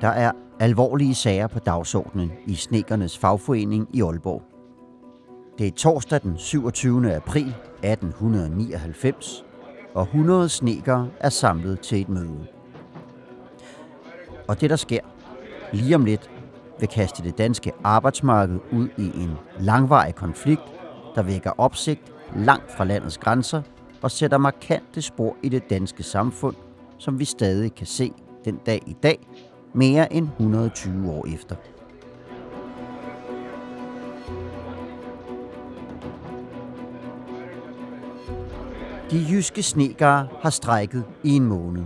Der er alvorlige sager på dagsordenen i Snekernes fagforening i Aalborg. Det er torsdag den 27. april 1899, og 100 snekere er samlet til et møde. Og det, der sker lige om lidt, vil kaste det danske arbejdsmarked ud i en langvarig konflikt, der vækker opsigt langt fra landets grænser og sætter markante spor i det danske samfund, som vi stadig kan se den dag i dag, mere end 120 år efter. De jyske snekere har strækket i en måned.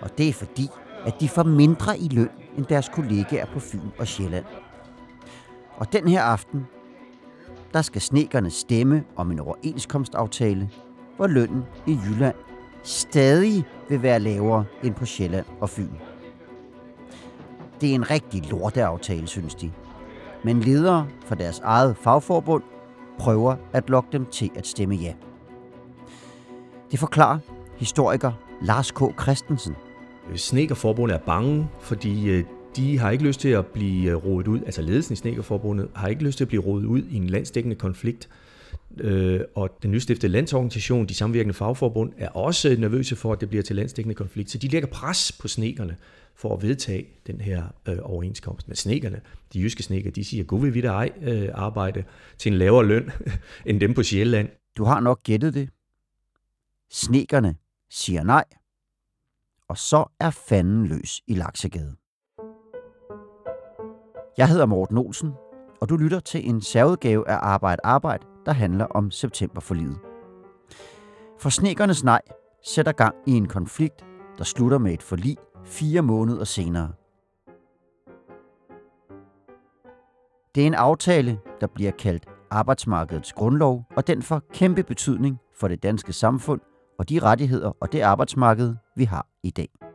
Og det er fordi, at de får mindre i løn end deres kollegaer på Fyn og Sjælland. Og den her aften, der skal snekerne stemme om en overenskomstaftale, hvor lønnen i Jylland stadig vil være lavere end på Sjælland og Fyn. Det er en rigtig lorteaftale, synes de. Men ledere for deres eget fagforbund prøver at lokke dem til at stemme ja. Det forklarer historiker Lars K. Christensen. Snekerforbundet er bange, fordi øh, de har ikke lyst til at blive øh, rodet ud, altså ledelsen i Snekerforbundet har ikke lyst til at blive rodet ud i en landsdækkende konflikt. Øh, og den nystiftede landsorganisation, de samvirkende fagforbund, er også nervøse for, at det bliver til landsdækkende konflikt. Så de lægger pres på snekerne for at vedtage den her øh, overenskomst. Men snekerne, de jyske sneker, de siger, gud vil vi da ej øh, arbejde til en lavere løn end dem på Sjælland. Du har nok gættet det. Snekerne siger nej, og så er fanden løs i Laksegade. Jeg hedder Morten Olsen, og du lytter til en særudgave af Arbejde Arbejde, der handler om septemberforliget. For snekernes nej sætter gang i en konflikt, der slutter med et forlig fire måneder senere. Det er en aftale, der bliver kaldt arbejdsmarkedets grundlov, og den får kæmpe betydning for det danske samfund og de rettigheder og det arbejdsmarked, vi har i dag.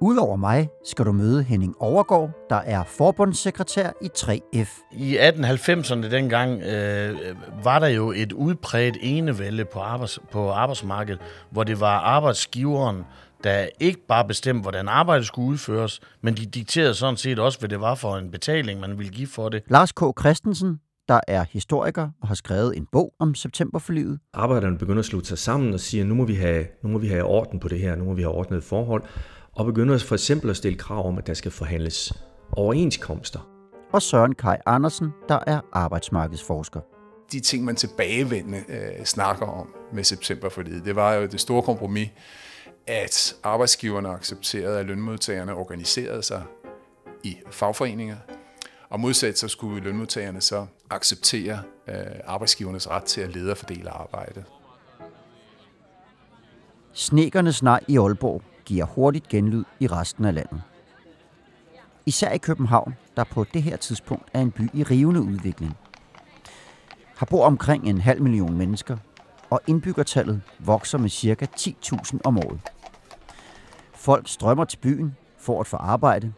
Udover mig skal du møde Henning Overgaard, der er forbundssekretær i 3F. I 1890'erne dengang øh, var der jo et udbredt enevælde på, arbejds, på arbejdsmarkedet, hvor det var arbejdsgiveren, der ikke bare bestemte, hvordan arbejdet skulle udføres, men de dikterede sådan set også, hvad det var for en betaling, man ville give for det. Lars K. Christensen, der er historiker og har skrevet en bog om septemberforliget. Arbejderne begynder at slutte sig sammen og siger, nu må vi have, nu må vi have orden på det her, nu må vi have ordnet forhold, og begynder for eksempel at stille krav om, at der skal forhandles overenskomster. Og Søren Kai Andersen, der er arbejdsmarkedsforsker. De ting, man tilbagevendende øh, snakker om med septemberforliget, det var jo det store kompromis, at arbejdsgiverne accepterede, at lønmodtagerne organiserede sig i fagforeninger, og modsat så skulle lønmodtagerne så acceptere øh, arbejdsgivernes ret til at lede og fordele arbejdet. Snekernes nej i Aalborg giver hurtigt genlyd i resten af landet. Især i København, der på det her tidspunkt er en by i rivende udvikling. Har bor omkring en halv million mennesker, og indbyggertallet vokser med ca. 10.000 om året. Folk strømmer til byen for at få arbejde.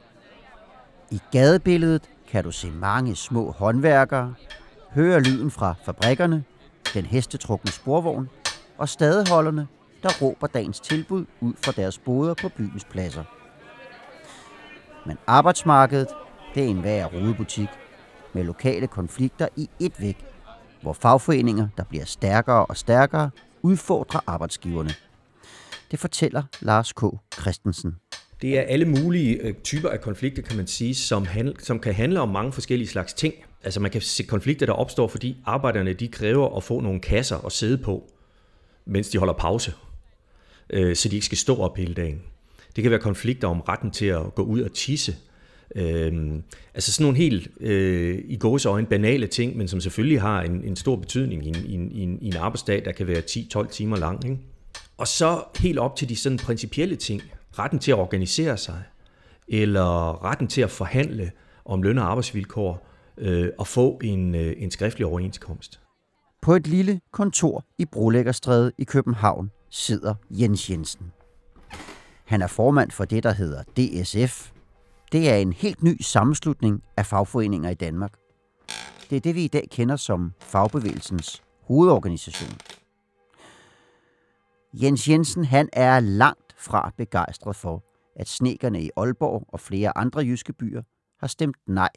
I gadebilledet kan du se mange små håndværkere, høre lyden fra fabrikkerne, den hestetrukne sporvogn og stadeholderne, der råber dagens tilbud ud fra deres boder på byens pladser. Men arbejdsmarkedet, det er en værre rodebutik med lokale konflikter i et væk, hvor fagforeninger, der bliver stærkere og stærkere, udfordrer arbejdsgiverne. Det fortæller Lars K. Christensen. Det er alle mulige øh, typer af konflikter, kan man sige, som, handl- som kan handle om mange forskellige slags ting. Altså man kan se konflikter, der opstår, fordi arbejderne de kræver at få nogle kasser at sidde på, mens de holder pause, øh, så de ikke skal stå op hele dagen. Det kan være konflikter om retten til at gå ud og tisse. Øhm, altså sådan nogle helt øh, i gåseøjne banale ting, men som selvfølgelig har en, en stor betydning i en, i, en, i en arbejdsdag, der kan være 10-12 timer lang. Ikke? Og så helt op til de sådan principielle ting, retten til at organisere sig, eller retten til at forhandle om løn- og arbejdsvilkår, øh, og få en, øh, en skriftlig overenskomst. På et lille kontor i Brolæggerstræde i København sidder Jens Jensen. Han er formand for det, der hedder DSF. Det er en helt ny sammenslutning af fagforeninger i Danmark. Det er det, vi i dag kender som fagbevægelsens hovedorganisation. Jens Jensen han er langt fra begejstret for, at snekerne i Aalborg og flere andre jyske byer har stemt nej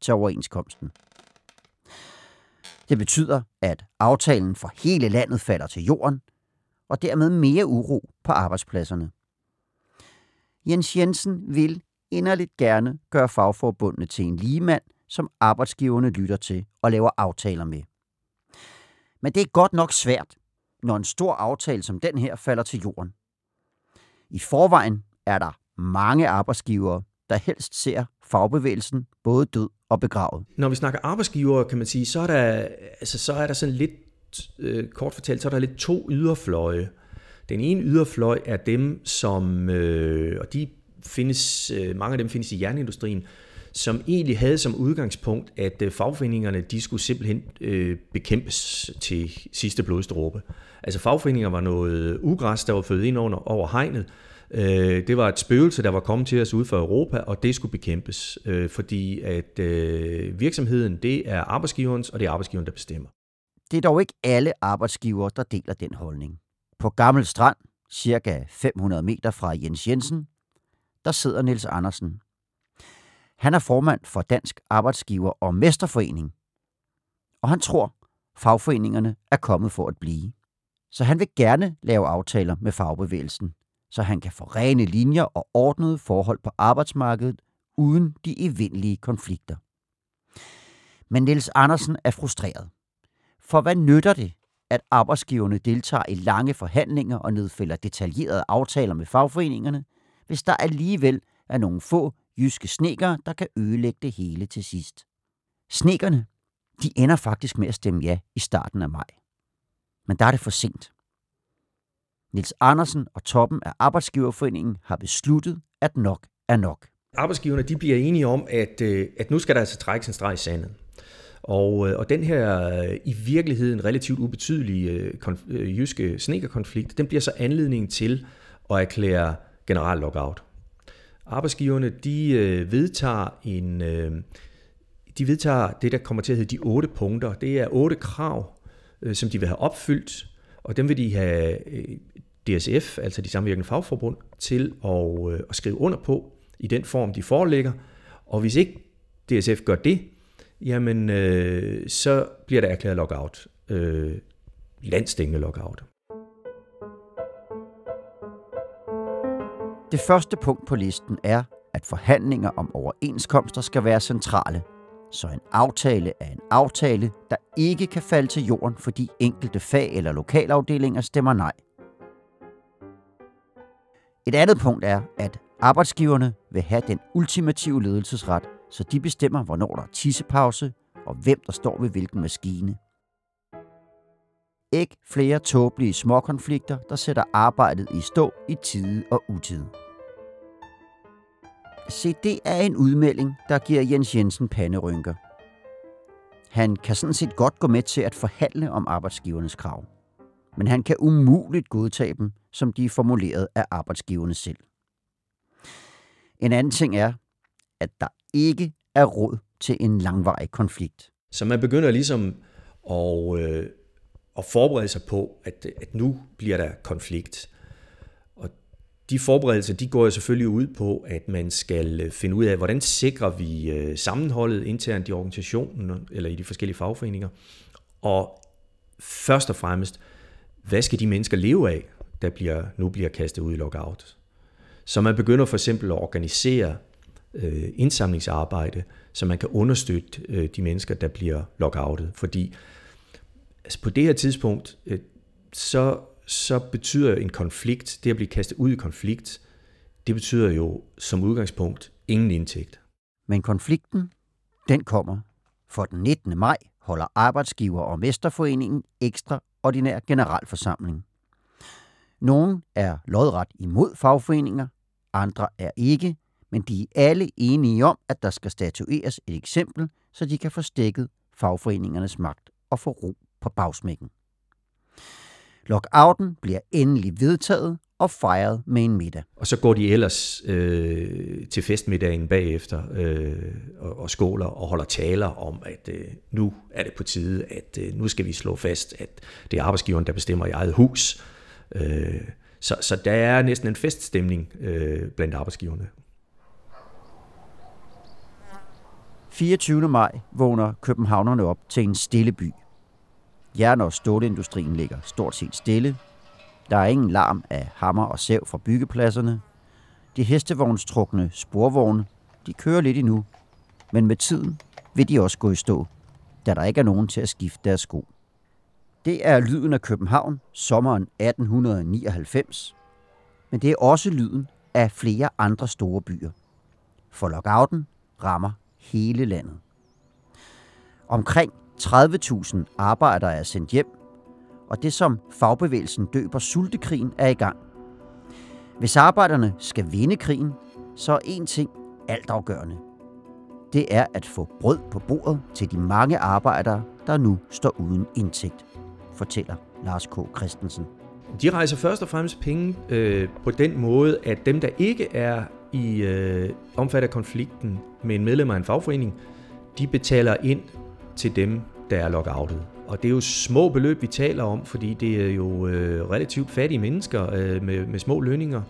til overenskomsten. Det betyder, at aftalen for hele landet falder til jorden, og dermed mere uro på arbejdspladserne. Jens Jensen vil inderligt gerne gøre fagforbundene til en ligemand, som arbejdsgiverne lytter til og laver aftaler med. Men det er godt nok svært, når en stor aftale som den her falder til jorden. I forvejen er der mange arbejdsgivere, der helst ser fagbevægelsen både død og begravet. Når vi snakker arbejdsgivere, kan man sige, så er der, altså, så er der sådan lidt, øh, kort fortalt, så er der lidt to yderfløje. Den ene yderfløj er dem, som, øh, og de findes, øh, mange af dem findes i jernindustrien, som egentlig havde som udgangspunkt, at øh, fagforeningerne de skulle simpelthen øh, bekæmpes til sidste blodstråbe. Altså fagforeninger var noget ugræs, der var født ind under, over hegnet. Øh, det var et spøgelse, der var kommet til os ud fra Europa, og det skulle bekæmpes, øh, fordi at øh, virksomheden, det er arbejdsgiverens, og det er arbejdsgiveren, der bestemmer. Det er dog ikke alle arbejdsgivere, der deler den holdning. På Gammel Strand, cirka 500 meter fra Jens Jensen, der sidder Niels Andersen. Han er formand for Dansk Arbejdsgiver- og Mesterforening, og han tror, fagforeningerne er kommet for at blive. Så han vil gerne lave aftaler med fagbevægelsen, så han kan få rene linjer og ordnede forhold på arbejdsmarkedet uden de evindelige konflikter. Men Niels Andersen er frustreret. For hvad nytter det, at arbejdsgiverne deltager i lange forhandlinger og nedfælder detaljerede aftaler med fagforeningerne, hvis der alligevel er nogle få jyske snekere, der kan ødelægge det hele til sidst. Snekerne, de ender faktisk med at stemme ja i starten af maj. Men der er det for sent. Nils Andersen og toppen af Arbejdsgiverforeningen har besluttet, at nok er nok. Arbejdsgiverne de bliver enige om, at, øh, at nu skal der altså trækkes en streg i sandet. Og, øh, og den her øh, i virkeligheden relativt ubetydelige øh, konf- jyske snekerkonflikt, den bliver så anledning til at erklære general lockout. Arbejdsgiverne de vedtager en de vedtager det der kommer til at hedde de otte punkter. Det er otte krav, som de vil have opfyldt, og dem vil de have DSF, altså de samvirkende fagforbund, til at, at skrive under på i den form, de forelægger. Og hvis ikke DSF gør det, jamen øh, så bliver der erklæret lockout. Øh, landstængende lockout. Det første punkt på listen er, at forhandlinger om overenskomster skal være centrale, så en aftale er en aftale, der ikke kan falde til jorden, fordi enkelte fag- eller lokalafdelinger stemmer nej. Et andet punkt er, at arbejdsgiverne vil have den ultimative ledelsesret, så de bestemmer, hvornår der er tissepause og hvem der står ved hvilken maskine. Ikke flere tåbelige småkonflikter, der sætter arbejdet i stå i tide og utide. Se, det er en udmelding, der giver Jens Jensen panderynker. Han kan sådan set godt gå med til at forhandle om arbejdsgivernes krav. Men han kan umuligt godtage dem, som de er formuleret af arbejdsgiverne selv. En anden ting er, at der ikke er råd til en langvarig konflikt. Så man begynder ligesom at, øh, at forberede sig på, at, at nu bliver der konflikt. Og de forberedelser, de går jo selvfølgelig ud på, at man skal øh, finde ud af, hvordan sikrer vi øh, sammenholdet internt i organisationen eller i de forskellige fagforeninger. Og først og fremmest, hvad skal de mennesker leve af, der bliver, nu bliver kastet ud i lockout? Så man begynder for eksempel at organisere øh, indsamlingsarbejde, så man kan understøtte øh, de mennesker, der bliver lockoutet. Fordi altså på det her tidspunkt, øh, så, så betyder en konflikt, det at blive kastet ud i konflikt, det betyder jo som udgangspunkt ingen indtægt. Men konflikten, den kommer. For den 19. maj holder Arbejdsgiver- og Mesterforeningen ekstraordinær generalforsamling. Nogle er lodret imod fagforeninger, andre er ikke, men de er alle enige om, at der skal statueres et eksempel, så de kan få stikket fagforeningernes magt og få ro på bagsmækken. Lockouten bliver endelig vedtaget og fejret med en middag. Og så går de ellers øh, til festmiddagen bagefter øh, og, og skåler og holder taler om, at øh, nu er det på tide, at øh, nu skal vi slå fast, at det er arbejdsgiveren, der bestemmer i eget hus. Øh, Så, så der er næsten en feststemning øh, blandt arbejdsgiverne. 24. maj vågner københavnerne op til en stille by. Jern- og stålindustrien ligger stort set stille. Der er ingen larm af hammer og sæv fra byggepladserne. De hestevognstrukne sporvogne, de kører lidt endnu, men med tiden vil de også gå i stå, da der ikke er nogen til at skifte deres sko. Det er lyden af København sommeren 1899, men det er også lyden af flere andre store byer. For lockouten rammer hele landet. Omkring 30.000 arbejdere er sendt hjem, og det som fagbevægelsen døber sultekrigen er i gang. Hvis arbejderne skal vinde krigen, så er én ting altafgørende. Det er at få brød på bordet til de mange arbejdere, der nu står uden indtægt, fortæller Lars K. Christensen. De rejser først og fremmest penge øh, på den måde, at dem, der ikke er i øh, omfattet konflikten med en medlem af en fagforening, de betaler ind til dem, der er lockoutet. Og det er jo små beløb, vi taler om, fordi det er jo øh, relativt fattige mennesker øh, med, med små lønninger.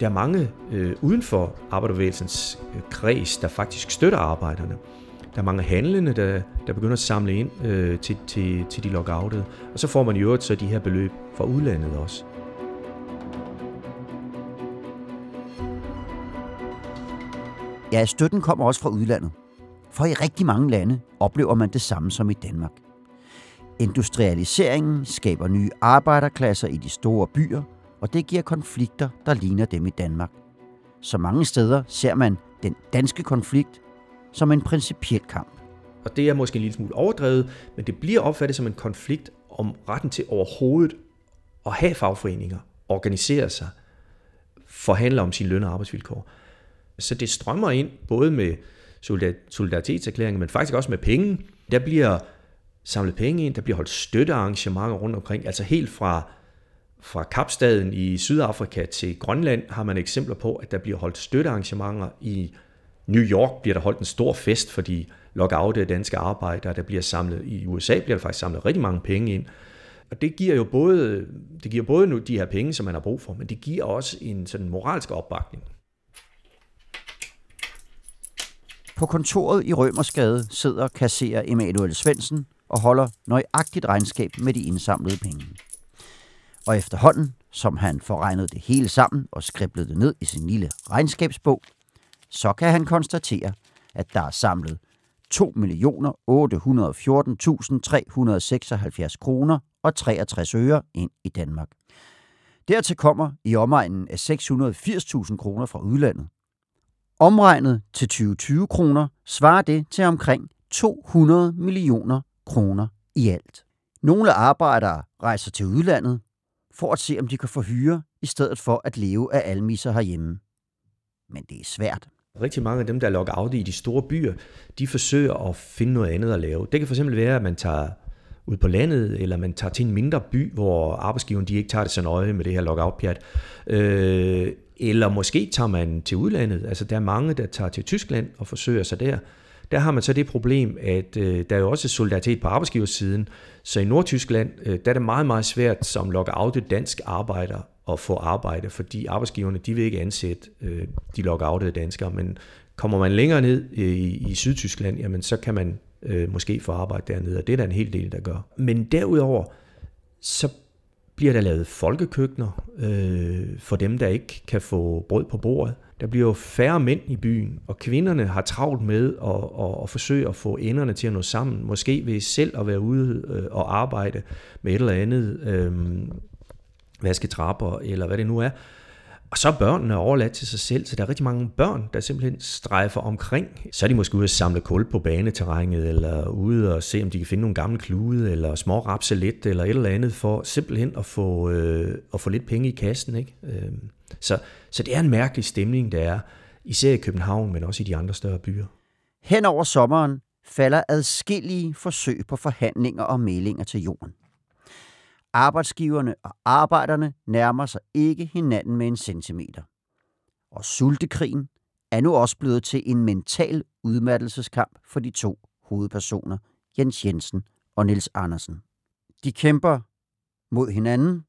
Der er mange øh, uden for arbejderbevægelsens øh, kreds, der faktisk støtter arbejderne. Der er mange handlende, der, der begynder at samle ind øh, til, til, til de lockoutede. Og så får man i øvrigt så de her beløb fra udlandet også. Ja, støtten kommer også fra udlandet. For i rigtig mange lande oplever man det samme som i Danmark. Industrialiseringen skaber nye arbejderklasser i de store byer, og det giver konflikter, der ligner dem i Danmark. Så mange steder ser man den danske konflikt som en principiel kamp. Og det er måske en lille smule overdrevet, men det bliver opfattet som en konflikt om retten til overhovedet at have fagforeninger, organisere sig, forhandle om sine løn- og arbejdsvilkår. Så det strømmer ind både med solidaritetserklæringer, men faktisk også med penge. Der bliver samlet penge ind, der bliver holdt støttearrangementer rundt omkring, altså helt fra, fra Kapstaden i Sydafrika til Grønland har man eksempler på, at der bliver holdt støttearrangementer. I New York bliver der holdt en stor fest for de lockoutede danske arbejdere, der bliver samlet. I USA bliver der faktisk samlet rigtig mange penge ind. Og det giver jo både, det giver både nu de her penge, som man har brug for, men det giver også en sådan moralsk opbakning. På kontoret i Rømersgade sidder kasserer Emanuel Svensen og holder nøjagtigt regnskab med de indsamlede penge. Og efterhånden, som han får regnet det hele sammen og skriblet det ned i sin lille regnskabsbog, så kan han konstatere, at der er samlet 2.814.376 kroner og 63 øre ind i Danmark. Dertil kommer i omegnen af 680.000 kroner fra udlandet. Omregnet til 2020 kroner svarer det til omkring 200 millioner kroner i alt. Nogle arbejdere rejser til udlandet for at se, om de kan få hyre, i stedet for at leve af almisser herhjemme. Men det er svært. Rigtig mange af dem, der er lockout i de store byer, de forsøger at finde noget andet at lave. Det kan fx være, at man tager ud på landet, eller man tager til en mindre by, hvor arbejdsgiveren de ikke tager det så nøje med det her lockout-pjat. Øh, eller måske tager man til udlandet. Altså der er mange, der tager til Tyskland og forsøger sig der. Der har man så det problem, at øh, der er jo også solidaritet på arbejdsgiversiden. Så i Nordtyskland, øh, der er det meget, meget svært som lockoutet dansk arbejder at få arbejde, fordi arbejdsgiverne de vil ikke ansætte øh, de lockoutede danskere. Men kommer man længere ned i, i Sydtyskland, jamen så kan man øh, måske få arbejde dernede, og det er der en hel del, der gør. Men derudover, så bliver der lavet folkekøkkener øh, for dem, der ikke kan få brød på bordet. Der bliver jo færre mænd i byen, og kvinderne har travlt med at, at, at forsøge at få enderne til at nå sammen. Måske ved selv at være ude øh, og arbejde med et eller andet, øh, vaske trapper, eller hvad det nu er. Og så er børnene overladt til sig selv, så der er rigtig mange børn, der simpelthen strejfer omkring. Så er de måske ude at samle kul på baneterrænet, eller ude og se, om de kan finde nogle gamle klude, eller små lidt, eller et eller andet, for simpelthen at få, øh, at få lidt penge i kassen. Ikke? Øh, så, så det er en mærkelig stemning, der er, især i København, men også i de andre større byer. Hen over sommeren falder adskillige forsøg på forhandlinger og meldinger til jorden. Arbejdsgiverne og arbejderne nærmer sig ikke hinanden med en centimeter. Og sultekrigen er nu også blevet til en mental udmattelseskamp for de to hovedpersoner, Jens Jensen og Nils Andersen. De kæmper mod hinanden,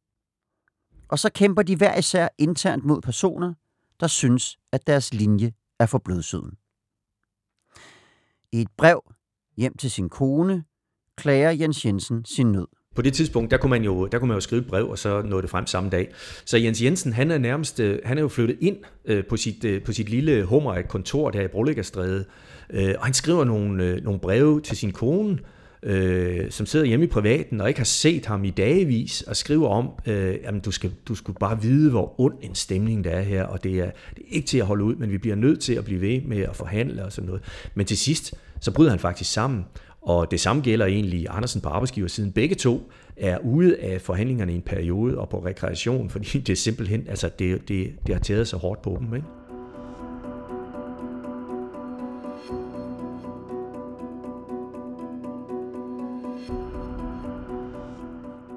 Og så kæmper de hver især internt mod personer, der synes, at deres linje er for blødsøden. I et brev hjem til sin kone klager Jens Jensen sin nød. På det tidspunkt, der kunne man jo, der kunne man jo skrive et brev, og så nå det frem samme dag. Så Jens Jensen, han er nærmest, øh, han er jo flyttet ind øh, på sit, øh, på sit lille hummer et kontor der i Brolæggerstræde, øh, og han skriver nogle, øh, nogle breve til sin kone, øh, som sidder hjemme i privaten og ikke har set ham i dagevis og skriver om, øh, jamen du skal, du skulle bare vide, hvor ond en stemning der er her, og det er, det er ikke til at holde ud, men vi bliver nødt til at blive ved med at forhandle og sådan noget. Men til sidst, så bryder han faktisk sammen, og det samme gælder egentlig Andersen på arbejdsgiversiden. Begge to er ude af forhandlingerne i en periode og på rekreation, fordi det er simpelthen, altså det, det, det har taget så hårdt på dem. Ikke?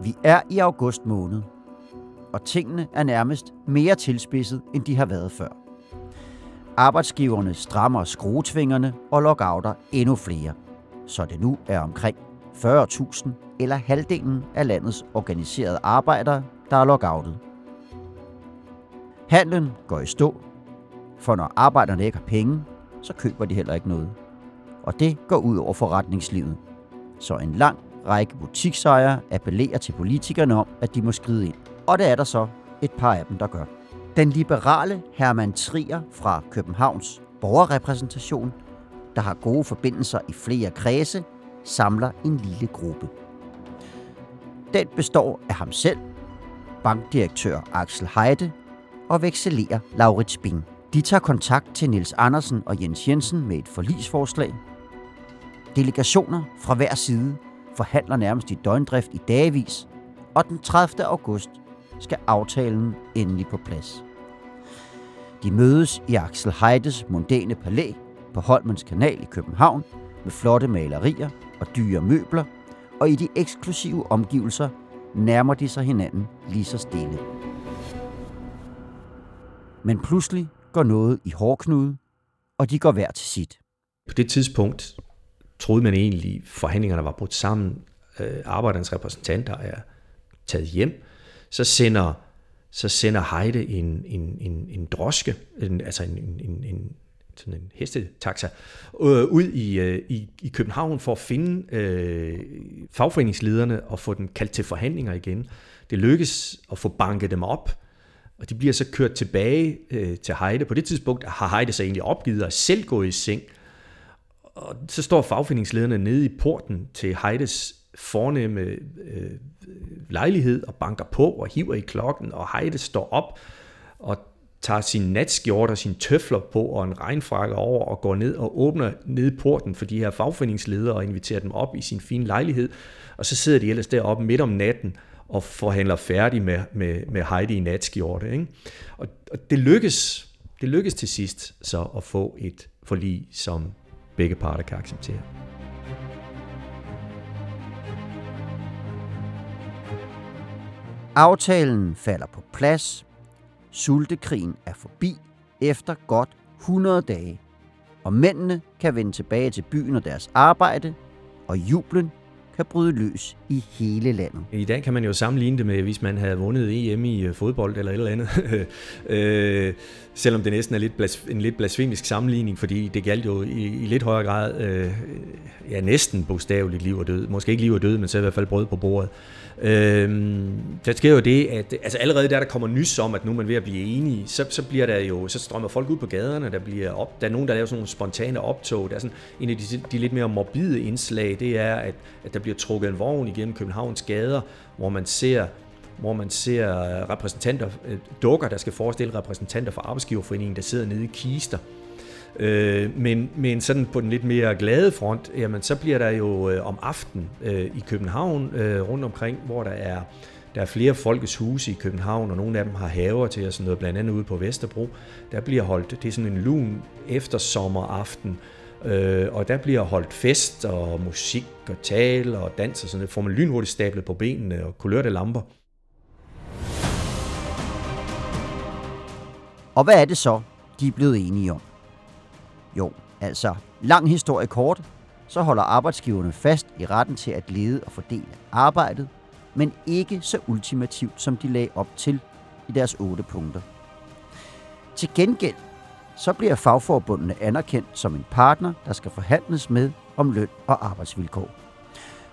Vi er i august måned, og tingene er nærmest mere tilspidset, end de har været før. Arbejdsgiverne strammer skruetvingerne og lockouter endnu flere, så det nu er omkring 40.000 eller halvdelen af landets organiserede arbejdere, der er lockoutet. Handlen går i stå, for når arbejderne ikke har penge, så køber de heller ikke noget. Og det går ud over forretningslivet. Så en lang række butiksejere appellerer til politikerne om, at de må skride ind. Og det er der så et par af dem, der gør. Den liberale Hermann Trier fra Københavns borgerrepræsentation, der har gode forbindelser i flere kredse, samler en lille gruppe. Den består af ham selv, bankdirektør Axel Heide og vekselerer Laurits Bing. De tager kontakt til Niels Andersen og Jens Jensen med et forlisforslag. Delegationer fra hver side forhandler nærmest i døgndrift i dagevis, og den 30. august skal aftalen endelig på plads. De mødes i Axel Heides mondæne palæ på Holmens Kanal i København med flotte malerier og dyre møbler, og i de eksklusive omgivelser nærmer de sig hinanden lige så stille. Men pludselig går noget i hårdknude, og de går hver til sit. På det tidspunkt troede man egentlig, forhandlingerne var brudt sammen, øh, arbejdernes repræsentanter er taget hjem, så sender, så sender Heide en, en, en, en droske, en, altså en, en, en, sådan en hestetaxa, øh, ud i, øh, i, i København for at finde øh, fagforeningslederne og få dem kaldt til forhandlinger igen. Det lykkes at få banket dem op, og de bliver så kørt tilbage øh, til Heide. På det tidspunkt har Heide så egentlig opgivet at selv gå i seng, og så står fagforeningslederne nede i porten til Heides fornemme øh, lejlighed og banker på og hiver i klokken, og Heide står op og tager sin natskjorte og sine tøfler på og en regnfrakke over og går ned og åbner ned porten for de her fagforeningsledere og inviterer dem op i sin fine lejlighed. Og så sidder de ellers deroppe midt om natten og forhandler færdig med, med, med Heidi i natskjorte. Ikke? Og, og det lykkes, det lykkes til sidst så at få et forlig, som begge parter kan acceptere. Aftalen falder på plads. Sultekrigen er forbi efter godt 100 dage. Og mændene kan vende tilbage til byen og deres arbejde, og jublen kan bryde løs i hele landet. I dag kan man jo sammenligne det med, hvis man havde vundet EM i øh, fodbold eller et eller andet. øh, selvom det næsten er lidt blas, en lidt blasfemisk sammenligning, fordi det galt jo i, i lidt højere grad, øh, ja næsten bogstaveligt liv og død. Måske ikke liv og død, men så i hvert fald brød på bordet. Øh, der sker jo det, at altså allerede der, der kommer nys om, at nu er man ved at blive enige, så, så bliver der jo, så strømmer folk ud på gaderne, der bliver op, der er nogen, der laver sådan nogle spontane optog. Der er sådan en af de, de lidt mere morbide indslag, det er, at, at der bliver trukket en vogn igennem Københavns gader, hvor man ser hvor man ser øh, repræsentanter, øh, dukker, der skal forestille repræsentanter for Arbejdsgiverforeningen, der sidder nede i kister. Øh, men, men sådan på den lidt mere glade front, jamen så bliver der jo øh, om aften øh, i København øh, rundt omkring, hvor der er der er flere folkets huse i København, og nogle af dem har haver til og sådan noget, blandt andet ude på Vesterbro. Der bliver holdt, det er sådan en lun eftersommeraften, øh, og der bliver holdt fest og musik og tale og dans og sådan noget. Får man lynhurtigt stablet på benene og kulørte lamper. Og hvad er det så, de er blevet enige om? Jo, altså, lang historie kort, så holder arbejdsgiverne fast i retten til at lede og fordele arbejdet, men ikke så ultimativt, som de lagde op til i deres otte punkter. Til gengæld så bliver fagforbundene anerkendt som en partner, der skal forhandles med om løn og arbejdsvilkår.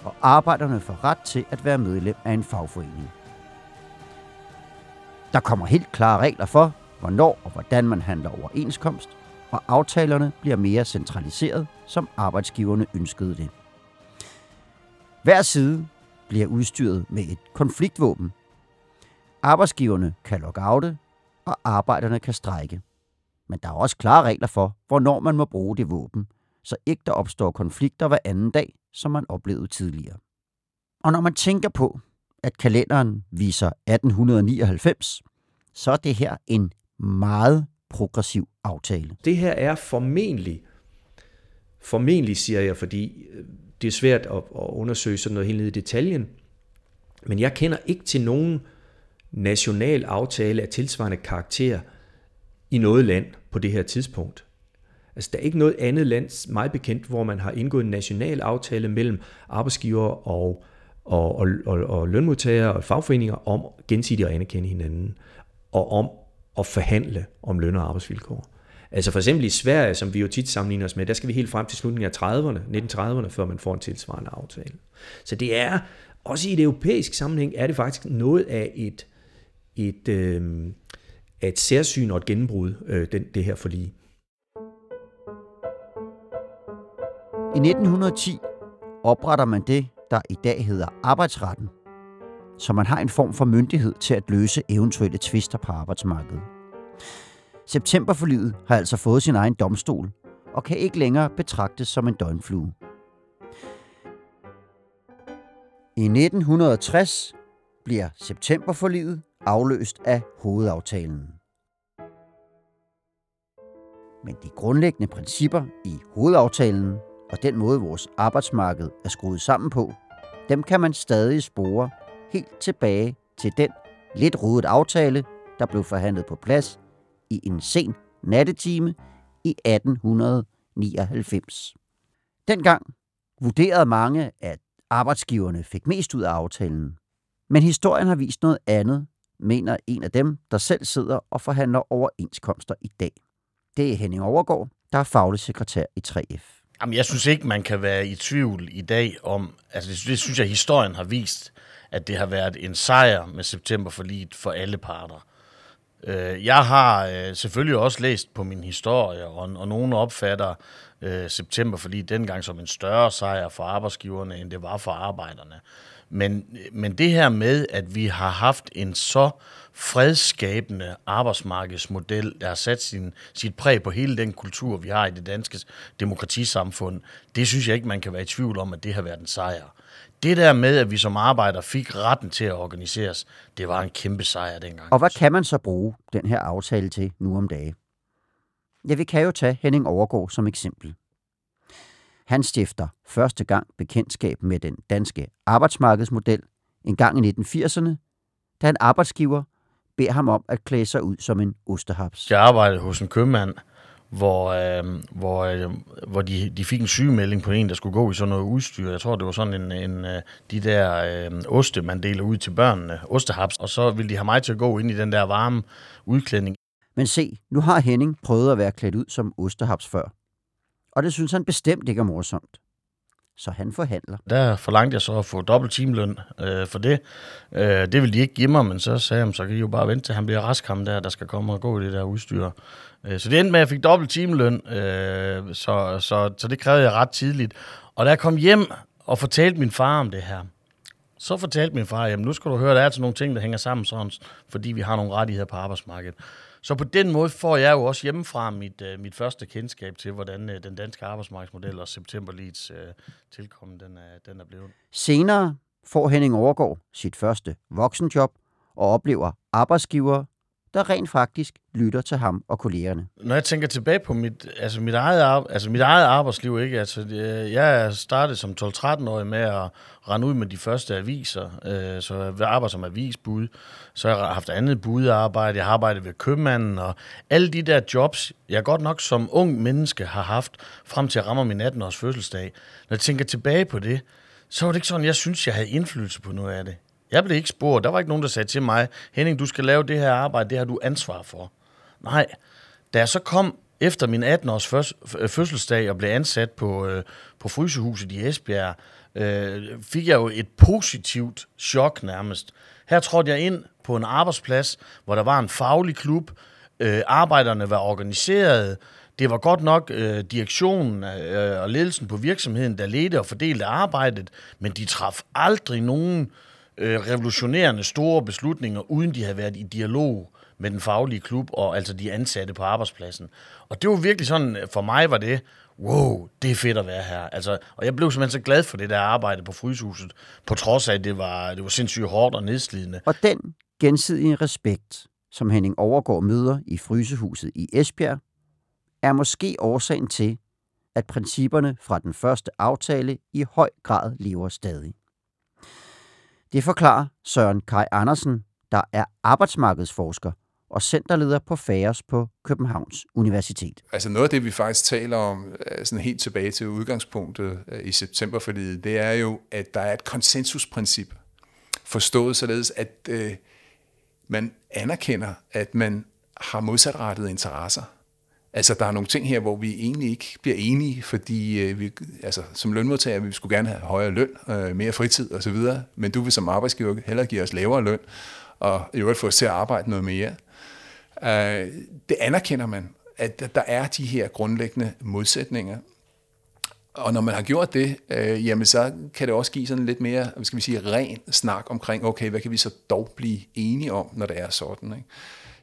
Og arbejderne får ret til at være medlem af en fagforening. Der kommer helt klare regler for, hvornår og hvordan man handler overenskomst, og aftalerne bliver mere centraliseret, som arbejdsgiverne ønskede det. Hver side bliver udstyret med et konfliktvåben. Arbejdsgiverne kan lockoute, og arbejderne kan strejke. Men der er også klare regler for, hvornår man må bruge det våben, så ikke der opstår konflikter hver anden dag, som man oplevede tidligere. Og når man tænker på, at kalenderen viser 1899, så er det her en meget progressiv aftale. Det her er formentlig, formentlig siger jeg, fordi øh, det er svært at, at undersøge sådan noget helt ned i detaljen, men jeg kender ikke til nogen national aftale af tilsvarende karakter i noget land på det her tidspunkt. Altså, der er ikke noget andet land, meget bekendt, hvor man har indgået en national aftale mellem arbejdsgiver og, og, og, og, og lønmodtagere og fagforeninger om gensidigt at anerkende hinanden, og om at forhandle om løn- og arbejdsvilkår. Altså for eksempel i Sverige, som vi jo tit sammenligner os med, der skal vi helt frem til slutningen af 30'erne, 1930'erne, før man får en tilsvarende aftale. Så det er, også i et europæisk sammenhæng, er det faktisk noget af et, et, øh, et særsyn og et gennembrud, øh, den, det her forlig. I 1910 opretter man det, der i dag hedder arbejdsretten, så man har en form for myndighed til at løse eventuelle tvister på arbejdsmarkedet. Septemberforliget har altså fået sin egen domstol og kan ikke længere betragtes som en døgnflue. I 1960 bliver septemberforliget afløst af hovedaftalen. Men de grundlæggende principper i hovedaftalen og den måde, vores arbejdsmarked er skruet sammen på, dem kan man stadig spore helt tilbage til den lidt rodet aftale, der blev forhandlet på plads i en sen nattetime i 1899. Dengang vurderede mange, at arbejdsgiverne fik mest ud af aftalen. Men historien har vist noget andet, mener en af dem, der selv sidder og forhandler overenskomster i dag. Det er Henning Overgaard, der er faglig sekretær i 3F. Jamen, jeg synes ikke, man kan være i tvivl i dag om, altså det, det synes jeg, historien har vist, at det har været en sejr med september for for alle parter. Øh, jeg har øh, selvfølgelig også læst på min historie, og, og nogen opfatter øh, september for dengang som en større sejr for arbejdsgiverne, end det var for arbejderne. Men, øh, men det her med, at vi har haft en så fredskabende arbejdsmarkedsmodel, der har sat sin, sit præg på hele den kultur, vi har i det danske demokratisamfund, det synes jeg ikke, man kan være i tvivl om, at det har været en sejr. Det der med, at vi som arbejder fik retten til at organiseres, det var en kæmpe sejr dengang. Og hvad kan man så bruge den her aftale til nu om dage? Ja, vi kan jo tage Henning Overgaard som eksempel. Han stifter første gang bekendtskab med den danske arbejdsmarkedsmodel en gang i 1980'erne, da en arbejdsgiver beder ham om at klæde sig ud som en ostehaps. Jeg arbejdede hos en købmand, hvor, øh, hvor, øh, hvor de, de fik en sygemelding på en, der skulle gå i sådan noget udstyr. Jeg tror, det var sådan en, en øh, de der øh, oste, man deler ud til børnene, ostehaps, og så ville de have mig til at gå ind i den der varme udklædning. Men se, nu har Henning prøvet at være klædt ud som ostehaps før. Og det synes han bestemt ikke er morsomt. Så han forhandler. Der forlangte jeg så at få dobbelt timeløn øh, for det. Øh, det ville de ikke give mig, men så sagde jeg, så kan I jo bare vente til han bliver rask ham der, der skal komme og gå i det der udstyr. Øh, så det endte med, at jeg fik dobbelt timeløn, øh, så, så, så det krævede jeg ret tidligt. Og da jeg kom hjem og fortalte min far om det her, så fortalte min far, jamen nu skal du høre, der er altså nogle ting, der hænger sammen sådan, fordi vi har nogle rettigheder på arbejdsmarkedet. Så på den måde får jeg jo også hjemmefra mit, øh, mit første kendskab til, hvordan øh, den danske arbejdsmarkedsmodel og septemberlids øh, tilkommen den er, den er blevet. Senere får Henning Overgaard sit første voksenjob og oplever arbejdsgiver der rent faktisk lytter til ham og kollegerne. Når jeg tænker tilbage på mit, altså mit, eget, altså mit eget arbejdsliv, ikke? Altså, jeg startede som 12-13-årig med at rende ud med de første aviser, øh, så jeg arbejder som avisbud, så jeg har haft andet budarbejde, jeg har arbejdet ved købmanden, og alle de der jobs, jeg godt nok som ung menneske har haft, frem til at rammer min 18-års fødselsdag. Når jeg tænker tilbage på det, så var det ikke sådan, jeg synes, jeg havde indflydelse på noget af det jeg blev ikke spurgt. Der var ikke nogen, der sagde til mig, Henning, du skal lave det her arbejde, det har du ansvar for. Nej. Da jeg så kom efter min 18-års fødselsdag og blev ansat på, øh, på Frysehuset i Esbjerg, øh, fik jeg jo et positivt chok nærmest. Her trådte jeg ind på en arbejdsplads, hvor der var en faglig klub, øh, arbejderne var organiseret, det var godt nok øh, direktionen øh, og ledelsen på virksomheden, der ledte og fordelte arbejdet, men de traf aldrig nogen øh, Øh, revolutionerende store beslutninger, uden de havde været i dialog med den faglige klub og altså de ansatte på arbejdspladsen. Og det var virkelig sådan, øh, for mig var det, wow, det er fedt at være her. Altså, og jeg blev simpelthen så glad for det der arbejde på Fryshuset, på trods af, at det var, det var sindssygt hårdt og nedslidende. Og den gensidige respekt, som Henning overgår møder i Frysehuset i Esbjerg, er måske årsagen til, at principperne fra den første aftale i høj grad lever stadig. Det forklarer Søren Kai Andersen, der er arbejdsmarkedsforsker og centerleder på FAERS på Københavns Universitet. Altså noget af det, vi faktisk taler om, øh, sådan helt tilbage til udgangspunktet i i septemberforliget, det er jo, at der er et konsensusprincip, forstået således, at øh, man anerkender, at man har modsatrettede interesser. Altså, der er nogle ting her, hvor vi egentlig ikke bliver enige, fordi øh, vi, altså, som lønmodtager, vi skulle gerne have højere løn, øh, mere fritid osv., men du vil som arbejdsgiver hellere give os lavere løn, og i øvrigt få os til at arbejde noget mere. Øh, det anerkender man, at der er de her grundlæggende modsætninger. Og når man har gjort det, øh, jamen så kan det også give sådan lidt mere, hvad skal vi sige, ren snak omkring, okay, hvad kan vi så dog blive enige om, når det er sådan. Ikke?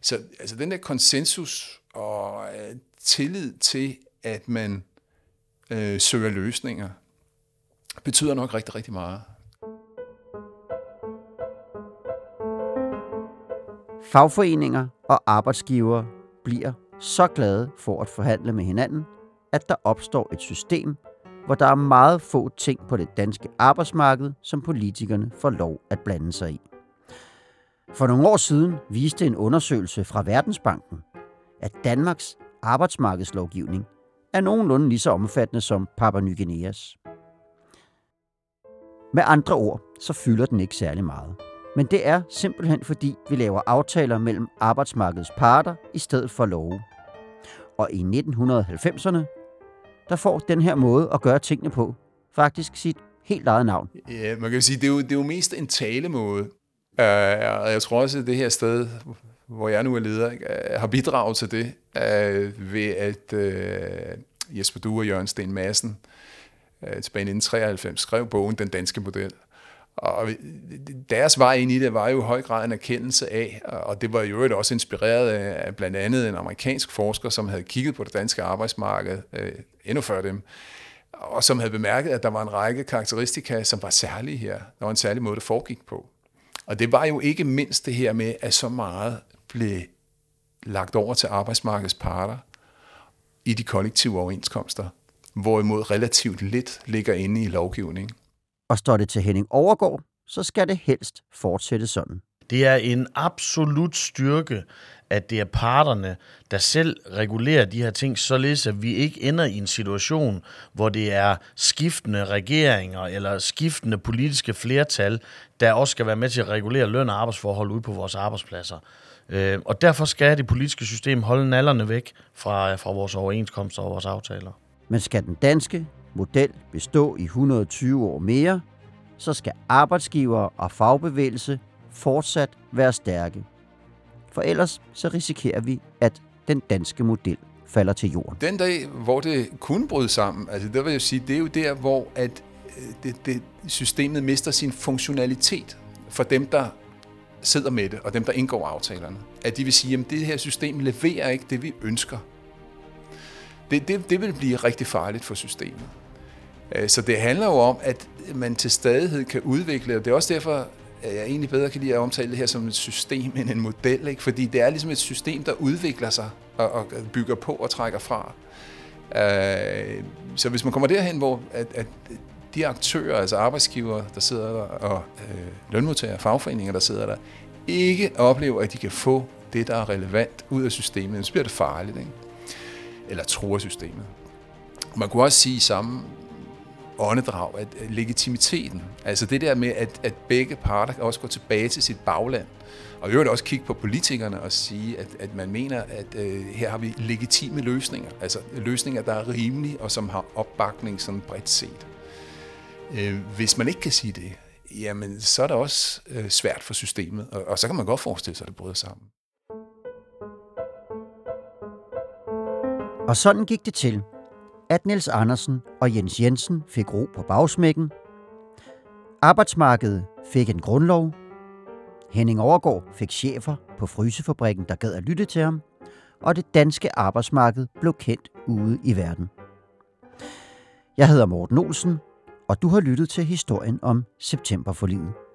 Så altså den der konsensus og øh, tillid til, at man øh, søger løsninger, betyder nok rigtig, rigtig meget. Fagforeninger og arbejdsgivere bliver så glade for at forhandle med hinanden, at der opstår et system, hvor der er meget få ting på det danske arbejdsmarked, som politikerne får lov at blande sig i. For nogle år siden viste en undersøgelse fra Verdensbanken, at Danmarks arbejdsmarkedslovgivning er nogenlunde lige så omfattende som Papua Ny Guineas. Med andre ord, så fylder den ikke særlig meget. Men det er simpelthen fordi, vi laver aftaler mellem arbejdsmarkedets parter i stedet for love. Og i 1990'erne, der får den her måde at gøre tingene på faktisk sit helt eget navn. Ja, man kan sige, det er jo, det er jo mest en talemåde. Uh, og jeg tror også, at det her sted, hvor jeg nu er leder, øh, har bidraget til det, uh, ved at uh, Jesper Due og Jørgen Sten Madsen uh, tilbage i 1993 skrev bogen Den Danske Model. Og deres vej ind i det var jo i høj grad en erkendelse af, og det var jo også inspireret af blandt andet en amerikansk forsker, som havde kigget på det danske arbejdsmarked øh, endnu før dem, og som havde bemærket, at der var en række karakteristika, som var særlige her. Der var en særlig måde, det foregik på. Og det var jo ikke mindst det her med, at så meget blev lagt over til arbejdsmarkedets parter i de kollektive overenskomster, hvorimod relativt lidt ligger inde i lovgivningen. Og står det til Henning Overgaard, så skal det helst fortsætte sådan. Det er en absolut styrke, at det er parterne, der selv regulerer de her ting, således at vi ikke ender i en situation, hvor det er skiftende regeringer eller skiftende politiske flertal, der også skal være med til at regulere løn og arbejdsforhold ude på vores arbejdspladser. Øh, og derfor skal det politiske system holde nallerne væk fra, fra vores overenskomster og vores aftaler. Men skal den danske model bestå i 120 år mere, så skal arbejdsgivere og fagbevægelse fortsat være stærke. For ellers så risikerer vi, at den danske model falder til jorden. Den dag, hvor det kunne bryde sammen, altså der vil jeg sige, det er jo der, hvor at øh, det, det, systemet mister sin funktionalitet for dem, der sidder med det, og dem, der indgår aftalerne. At de vil sige, at det her system leverer ikke det, vi ønsker. Det, det, det vil blive rigtig farligt for systemet. Øh, så det handler jo om, at man til stadighed kan udvikle, og det er også derfor, at jeg egentlig bedre kan lide at omtale det her som et system end en model, ikke? fordi det er ligesom et system, der udvikler sig og, og bygger på og trækker fra. Øh, så hvis man kommer derhen, hvor at, at de aktører, altså arbejdsgiver, der sidder der, og øh, lønmodtagere, fagforeninger, der sidder der, ikke oplever, at de kan få det, der er relevant ud af systemet, så bliver det farligt, ikke? eller truer systemet. Man kunne også sige samme åndedrag, at legitimiteten, altså det der med, at, at begge parter kan også gå tilbage til sit bagland, og i øvrigt også kigge på politikerne og sige, at, at man mener, at øh, her har vi legitime løsninger, altså løsninger, der er rimelige og som har opbakning sådan bredt set. Øh, hvis man ikke kan sige det, jamen så er det også øh, svært for systemet, og så kan man godt forestille sig, at det bryder sammen. Og sådan gik det til, at Niels Andersen og Jens Jensen fik ro på bagsmækken. Arbejdsmarkedet fik en grundlov. Henning Overgaard fik chefer på frysefabrikken, der gad at lytte til ham. Og det danske arbejdsmarked blev kendt ude i verden. Jeg hedder Morten Olsen, og du har lyttet til historien om septemberforliget.